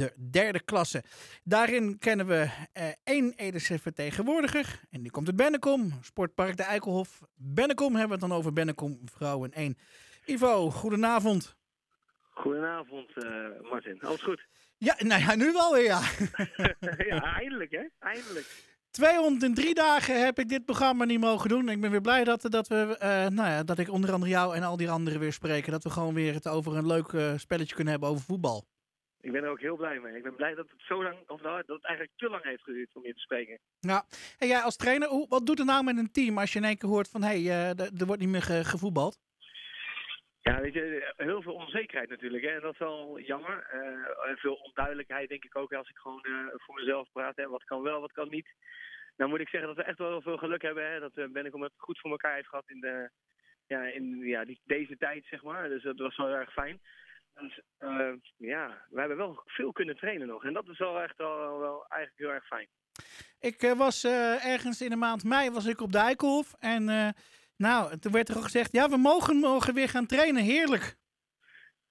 de derde klasse. Daarin kennen we uh, één Edese vertegenwoordiger. En die komt uit Bennekom, Sportpark de Eikelhof. Bennekom hebben we het dan over Bennekom Vrouwen 1. Ivo, goedenavond. Goedenavond, uh, Martin. Alles goed? Ja, nou ja, nu wel weer, ja. ja, eindelijk hè, eindelijk. 203 dagen heb ik dit programma niet mogen doen. Ik ben weer blij dat, dat, we, uh, nou ja, dat ik onder andere jou en al die anderen weer spreken. Dat we gewoon weer het over een leuk uh, spelletje kunnen hebben over voetbal. Ik ben er ook heel blij mee. Ik ben blij dat het zo lang, of nou, dat het eigenlijk te lang heeft geduurd om je te spreken. Ja, en jij als trainer, hoe, wat doet het nou met een team als je in één keer hoort van hé, hey, uh, er wordt niet meer ge gevoetbald? Ja, weet je, heel veel onzekerheid natuurlijk. Hè? En dat is wel jammer. Uh, veel onduidelijkheid denk ik ook als ik gewoon uh, voor mezelf praat. Hè? Wat kan wel, wat kan niet. Nou moet ik zeggen dat we echt wel veel geluk hebben. Hè? Dat uh, Bennekom het goed voor elkaar heeft gehad in, de, ja, in ja, die, deze tijd, zeg maar. Dus dat was wel erg fijn. Dus ja, we hebben wel veel kunnen trainen nog. En dat is wel echt wel, wel eigenlijk heel erg fijn. Ik was ergens in de maand mei was ik op de Eikelhof. En nou, toen werd er ook gezegd, ja, we mogen morgen weer gaan trainen. Heerlijk.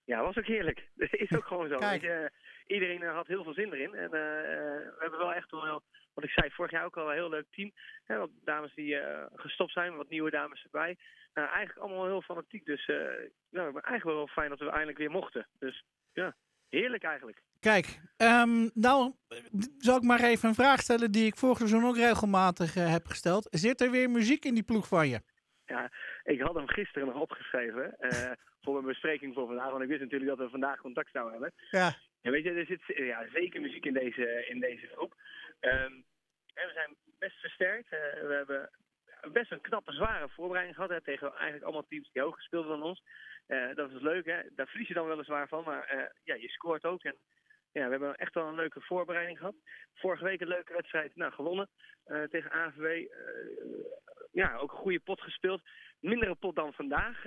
Ja, was ook heerlijk. Dat is ook gewoon zo. Je, iedereen had heel veel zin erin. En we hebben wel echt wel, wat ik zei vorig jaar ook al, een heel leuk team. Hè, wat dames die uh, gestopt zijn, wat nieuwe dames erbij. Nou, eigenlijk allemaal heel fanatiek. Dus uh, nou, maar eigenlijk wel fijn dat we eindelijk weer mochten. Dus ja, heerlijk eigenlijk. Kijk, um, nou zal ik maar even een vraag stellen die ik vorig seizoen ook regelmatig heb gesteld. Zit er weer muziek in die ploeg van je? Ja, ik had hem gisteren nog opgeschreven uh, voor mijn bespreking voor vandaag. Want ik wist natuurlijk dat we vandaag contact zouden hebben. Ja. En weet je, er zit ja, zeker muziek in deze, in deze groep. En we zijn best versterkt. Uh, we hebben best een knappe, zware voorbereiding gehad. Tegen eigenlijk allemaal teams die hoger speelden dan ons. Uh, dat is leuk, hè. Daar verlies je dan weliswaar van. Maar ja, je scoort ook. En ja, we hebben echt wel een leuke voorbereiding gehad. Vorige week een leuke wedstrijd nou, gewonnen tegen AVW. Ja, ook een goede pot gespeeld. Mindere pot dan vandaag,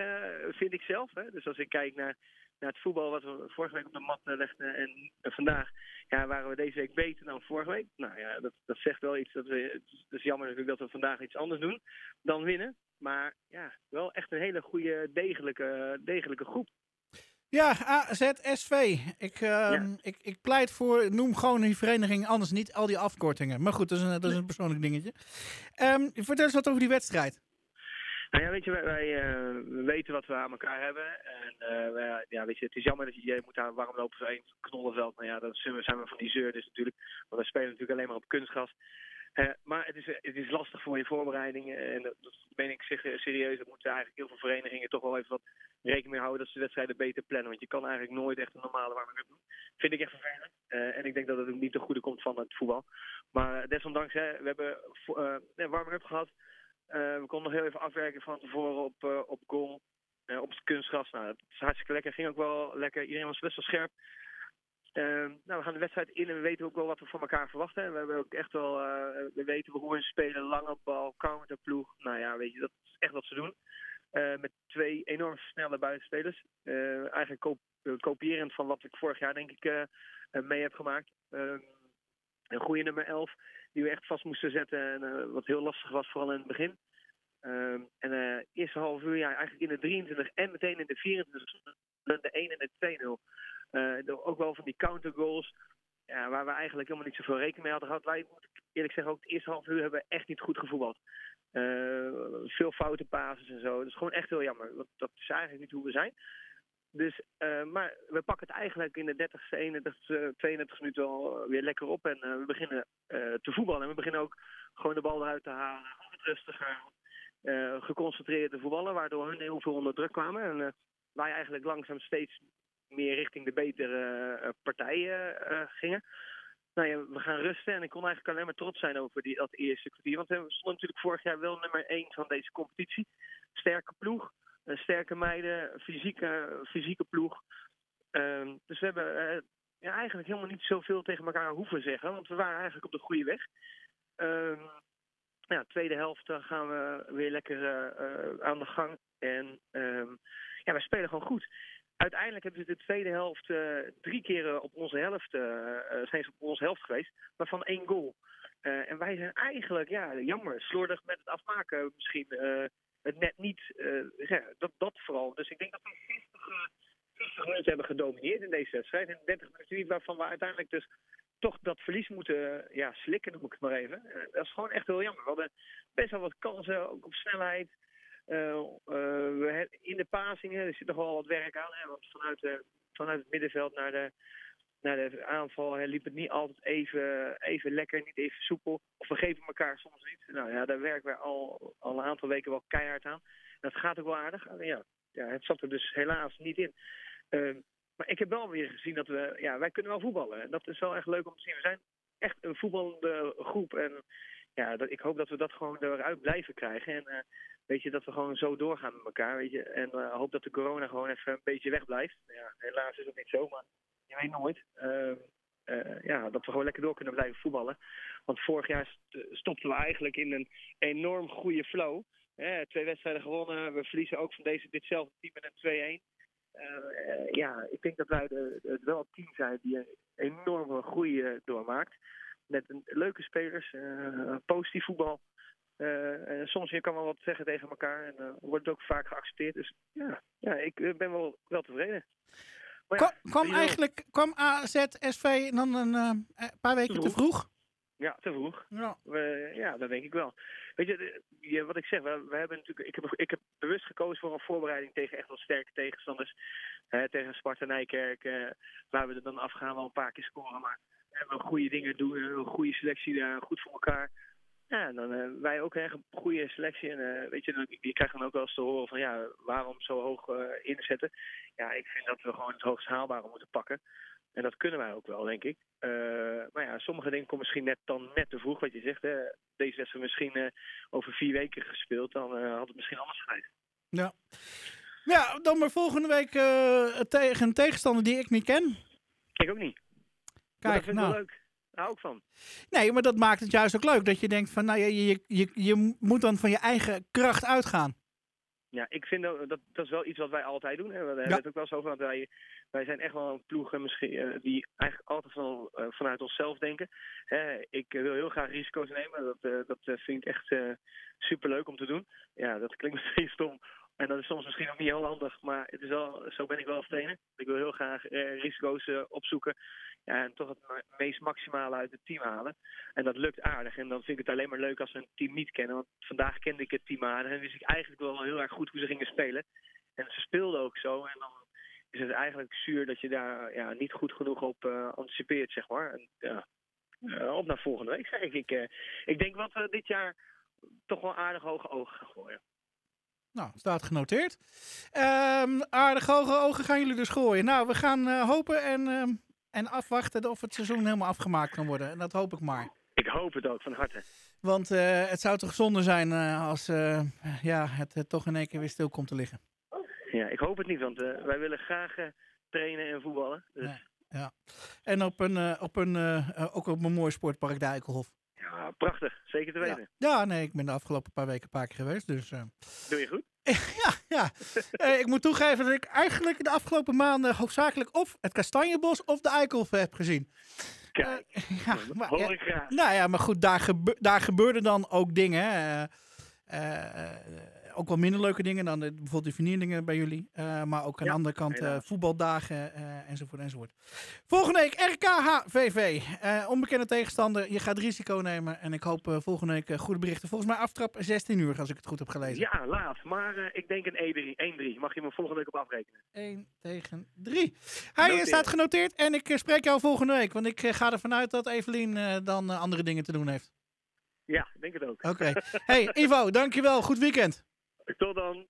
vind ik zelf. Hè. Dus als ik kijk naar, naar het voetbal wat we vorige week op de mat legden en vandaag, ja, waren we deze week beter dan vorige week. Nou ja, dat, dat zegt wel iets. Dat we, het is jammer natuurlijk dat we vandaag iets anders doen dan winnen. Maar ja, wel echt een hele goede, degelijke, degelijke groep. Ja, AZSV. Ik, uh, ja. ik, ik pleit voor, noem gewoon die vereniging anders niet al die afkortingen. Maar goed, dat is een, dat is een persoonlijk dingetje. Um, vertel eens wat over die wedstrijd. Nou ja, weet je, wij, we weten wat we aan elkaar hebben. En wij, ja, weet je, het is jammer dat je, je moet daar warm lopen voor één knollenveld. Nou ja, dan zijn we, we van die zeur dus natuurlijk. Want wij spelen natuurlijk alleen maar op kunstgras. Uh, maar het is, het is lastig voor je voorbereidingen. En dat, ben ik serieus. Dat moeten eigenlijk heel veel verenigingen toch wel even wat rekening mee houden dat ze de wedstrijden beter plannen. Want je kan eigenlijk nooit echt een normale warming-up doen. Vind ik echt vervelend. En ik denk dat het ook niet ten goede komt van het voetbal. Maar desondanks, hè, we hebben uh, een warming-up gehad. We konden nog heel even afwerken van tevoren op, op goal. op het kunstgras. Nou, dat is hartstikke lekker. Ging ook wel lekker. Iedereen was best wel scherp. Uh, nou, we gaan de wedstrijd in en we weten ook wel wat we van elkaar verwachten. We hebben ook echt wel, we weten hoe we spelen, lange bal, counterploeg. Nou ja, weet je, dat is echt wat ze doen. Met twee enorm snelle buitenspelers. eigenlijk kop kopierend van wat ik vorig jaar denk ik mee heb gemaakt. Een goede nummer 11 die we echt vast moesten zetten en wat heel lastig was, vooral in het begin. Ehm, en de eerste half uur, ja, eigenlijk in de 23 en meteen in de 24 de 1 en de 2-0. Uh, ook wel van die countergoals. Ja, waar we eigenlijk helemaal niet zoveel rekening mee hadden gehad. Wij, moet ik eerlijk zeggen, ook het eerste half uur hebben we echt niet goed gevoetbald. Uh, veel foute passes en zo. Dat is gewoon echt heel jammer. Want dat is eigenlijk niet hoe we zijn. Dus, uh, maar we pakken het eigenlijk in de 30ste, 31ste, 32 minuten al weer lekker op. En we beginnen te voetballen. En we beginnen ook gewoon de bal eruit te halen. Rustiger, geconcentreerd te voetballen. Waardoor hun heel veel onder druk kwamen. En wij eigenlijk langzaam steeds meer richting de betere partijen gingen. Nou ja, we gaan rusten en ik kon eigenlijk alleen maar trots zijn over die, dat eerste kwartier. Want we stonden natuurlijk vorig jaar wel nummer 1 van deze competitie. Sterke ploeg, sterke meiden, fysieke, fysieke ploeg. Ehm, dus we hebben ja, eigenlijk helemaal niet zoveel tegen elkaar hoeven zeggen, want we waren eigenlijk op de goede weg. Um, ja, tweede helft gaan we weer lekker aan de gang. En um, ja, we spelen gewoon goed uiteindelijk hebben ze de tweede helft uh, drie keer op onze helft, uh, zijn ze op onze helft geweest, maar van één goal. En wij zijn eigenlijk, ja, jammer, slordig met het afmaken misschien. Het net niet, ja, dat, dat vooral. Dus ik denk dat we 60, 60 minuten hebben gedomineerd in deze wedstrijd. En 30 minuten niet, waarvan we uiteindelijk dus toch dat verlies moeten ja, slikken, noem ik het maar even. Eh, dat is gewoon echt heel jammer. We hadden best wel wat kansen, ook op snelheid. Uh, uh, in de pasingen er zit nog wel wat werk aan. Hè, want vanuit, de, vanuit het middenveld naar de, naar de aanval liep het niet altijd even, even lekker, niet even soepel. Of we geven elkaar soms niet. Nou ja, daar werken we al, al een aantal weken wel keihard aan. Dat gaat ook wel aardig. Ja, ja, het zat er dus helaas niet in. Uh, maar ik heb wel weer gezien dat we, ja, wij kunnen wel voetballen. En dat is wel echt leuk om te zien. We zijn echt een voetballende groep. En ja, dat, ik hoop dat we dat gewoon eruit blijven krijgen. En uh, weet je, dat we gewoon zo doorgaan met elkaar. Weet je. En uh, hoop dat de corona gewoon even een beetje wegblijft. Ja, helaas is het niet zo, maar je weet nooit. Uh, ja, dat we gewoon lekker door kunnen blijven voetballen. Want vorig jaar stopten we eigenlijk in een enorm goede flow. twee wedstrijden gewonnen. We verliezen ook van deze, ditzelfde team met een 2-1. Uh, ja, ik denk dat wij de, wel het team zijn die een enorme groei doormaakt. Met een, leuke spelers, positief voetbal. En soms je kan wel wat zeggen tegen elkaar en wordt het ook vaak geaccepteerd. Dus ja, ja ik ben wel, wel tevreden. Maar ja, kwam, eigenlijk kwam AZ SV dan een paar weken te vroeg? Te vroeg? Ja, te vroeg. Ja. We, ja, dat denk ik wel. Weet je, je wat ik zeg, we, we, hebben natuurlijk, ik, heb, ik heb bewust gekozen voor een voorbereiding tegen echt wel sterke tegenstanders. Hè, tegen Sparta Nijkerk, eh, waar we er dan afgaan wel een paar keer scoren. Maar we hebben goede dingen doen, een goede selectie daar, goed voor elkaar. Ja, dan uh, wij ook een goede selectie. En uh, weet je, je krijgt dan ook wel eens te horen van ja, waarom zo hoog uh, inzetten. Ja, ik vind dat we gewoon het hoogst haalbare moeten pakken. En dat kunnen wij ook wel, denk ik. Uh, maar ja, sommige dingen komen misschien net, dan net te vroeg, wat je zegt. Hè. Deze wedstrijd misschien uh, over vier weken gespeeld, dan uh, had het misschien anders geweest. Ja. Ja, dan maar volgende week tegen een tegenstander die ik niet ken. Ik ook niet. Kijk, dat vind ik nou. wel leuk. Daar hou van. Nee, maar dat maakt het juist ook leuk. Dat je denkt van, nou ja, je, je, je moet dan van je eigen kracht uitgaan. Ja, ik vind dat, dat, dat is wel iets wat wij altijd doen. Hè. We hebben ja. het ook wel zo over, want wij, wij zijn echt wel een ploeg misschien, uh, die eigenlijk altijd van, uh, vanuit onszelf denken. Hè, ik wil heel graag risico's nemen, dat, uh, dat vind ik echt superleuk om te doen. Ja, dat klinkt misschien stom. En dat is soms misschien ook niet heel handig, maar het is wel, zo ben ik wel als. Ik wil heel graag risico's opzoeken ja, en toch het meest maximale uit het team halen. En dat lukt aardig. En dan vind ik het alleen maar leuk als we een team niet kennen. Want vandaag kende ik het team aardig en wist ik eigenlijk wel heel erg goed hoe ze gingen spelen. En ze speelden ook zo. En dan is het eigenlijk zuur dat je daar ja, niet goed genoeg op uh, anticipeert, zeg maar. En, ja, op naar volgende week, zeg ik. Ik, ik denk wat we dit jaar toch wel aardig hoge ogen gaan gooien. Nou, staat genoteerd. Um, aardig hoge ogen gaan jullie dus gooien. Nou, we gaan hopen en ehm, en afwachten of het seizoen helemaal afgemaakt kan worden. En dat hoop ik maar. Ik hoop het ook, van harte. Want uh, het zou toch zonde zijn uh, als ja, het, toch in één keer weer stil komt te liggen. Ja, ik hoop het niet, want wij willen graag trainen en voetballen. Dus. Ja, ja, En op een, op een, ook op een mooi sportpark, de Eikelhof. Ja, prachtig. Zeker te weten. Ja. ja, nee, ik ben de afgelopen paar weken een paar keer geweest. Dus, Doe je goed? ja, ja. uh, ik moet toegeven dat ik eigenlijk de afgelopen maanden hoofdzakelijk of het Kastanjebos of de Eikelhof heb gezien. Kijk, uh, ja, maar, hoor ik graag. Nou ja, maar goed, daar, gebe daar gebeurden dan ook dingen. Ook wel minder leuke dingen dan de, bijvoorbeeld de vernierlingen bij jullie. Uh, maar ook aan de andere kant uh, voetbaldagen uh, enzovoort enzovoort. Volgende week RKHVV. onbekende tegenstander. Je gaat risico nemen. En ik hoop volgende week goede berichten. Volgens mij aftrap 16 uur als ik het goed heb gelezen. Ja, laat. Maar ik denk een 1-3. Mag je me volgende week op afrekenen? 1 tegen 3. Hij Noteer. staat genoteerd. En ik spreek jou volgende week. Want ik ga ervan uit dat Evelien dan andere dingen te doen heeft. Ja, denk het ook. Oké. Okay. Hey Ivo, dankjewel. Goed weekend. Tot dan.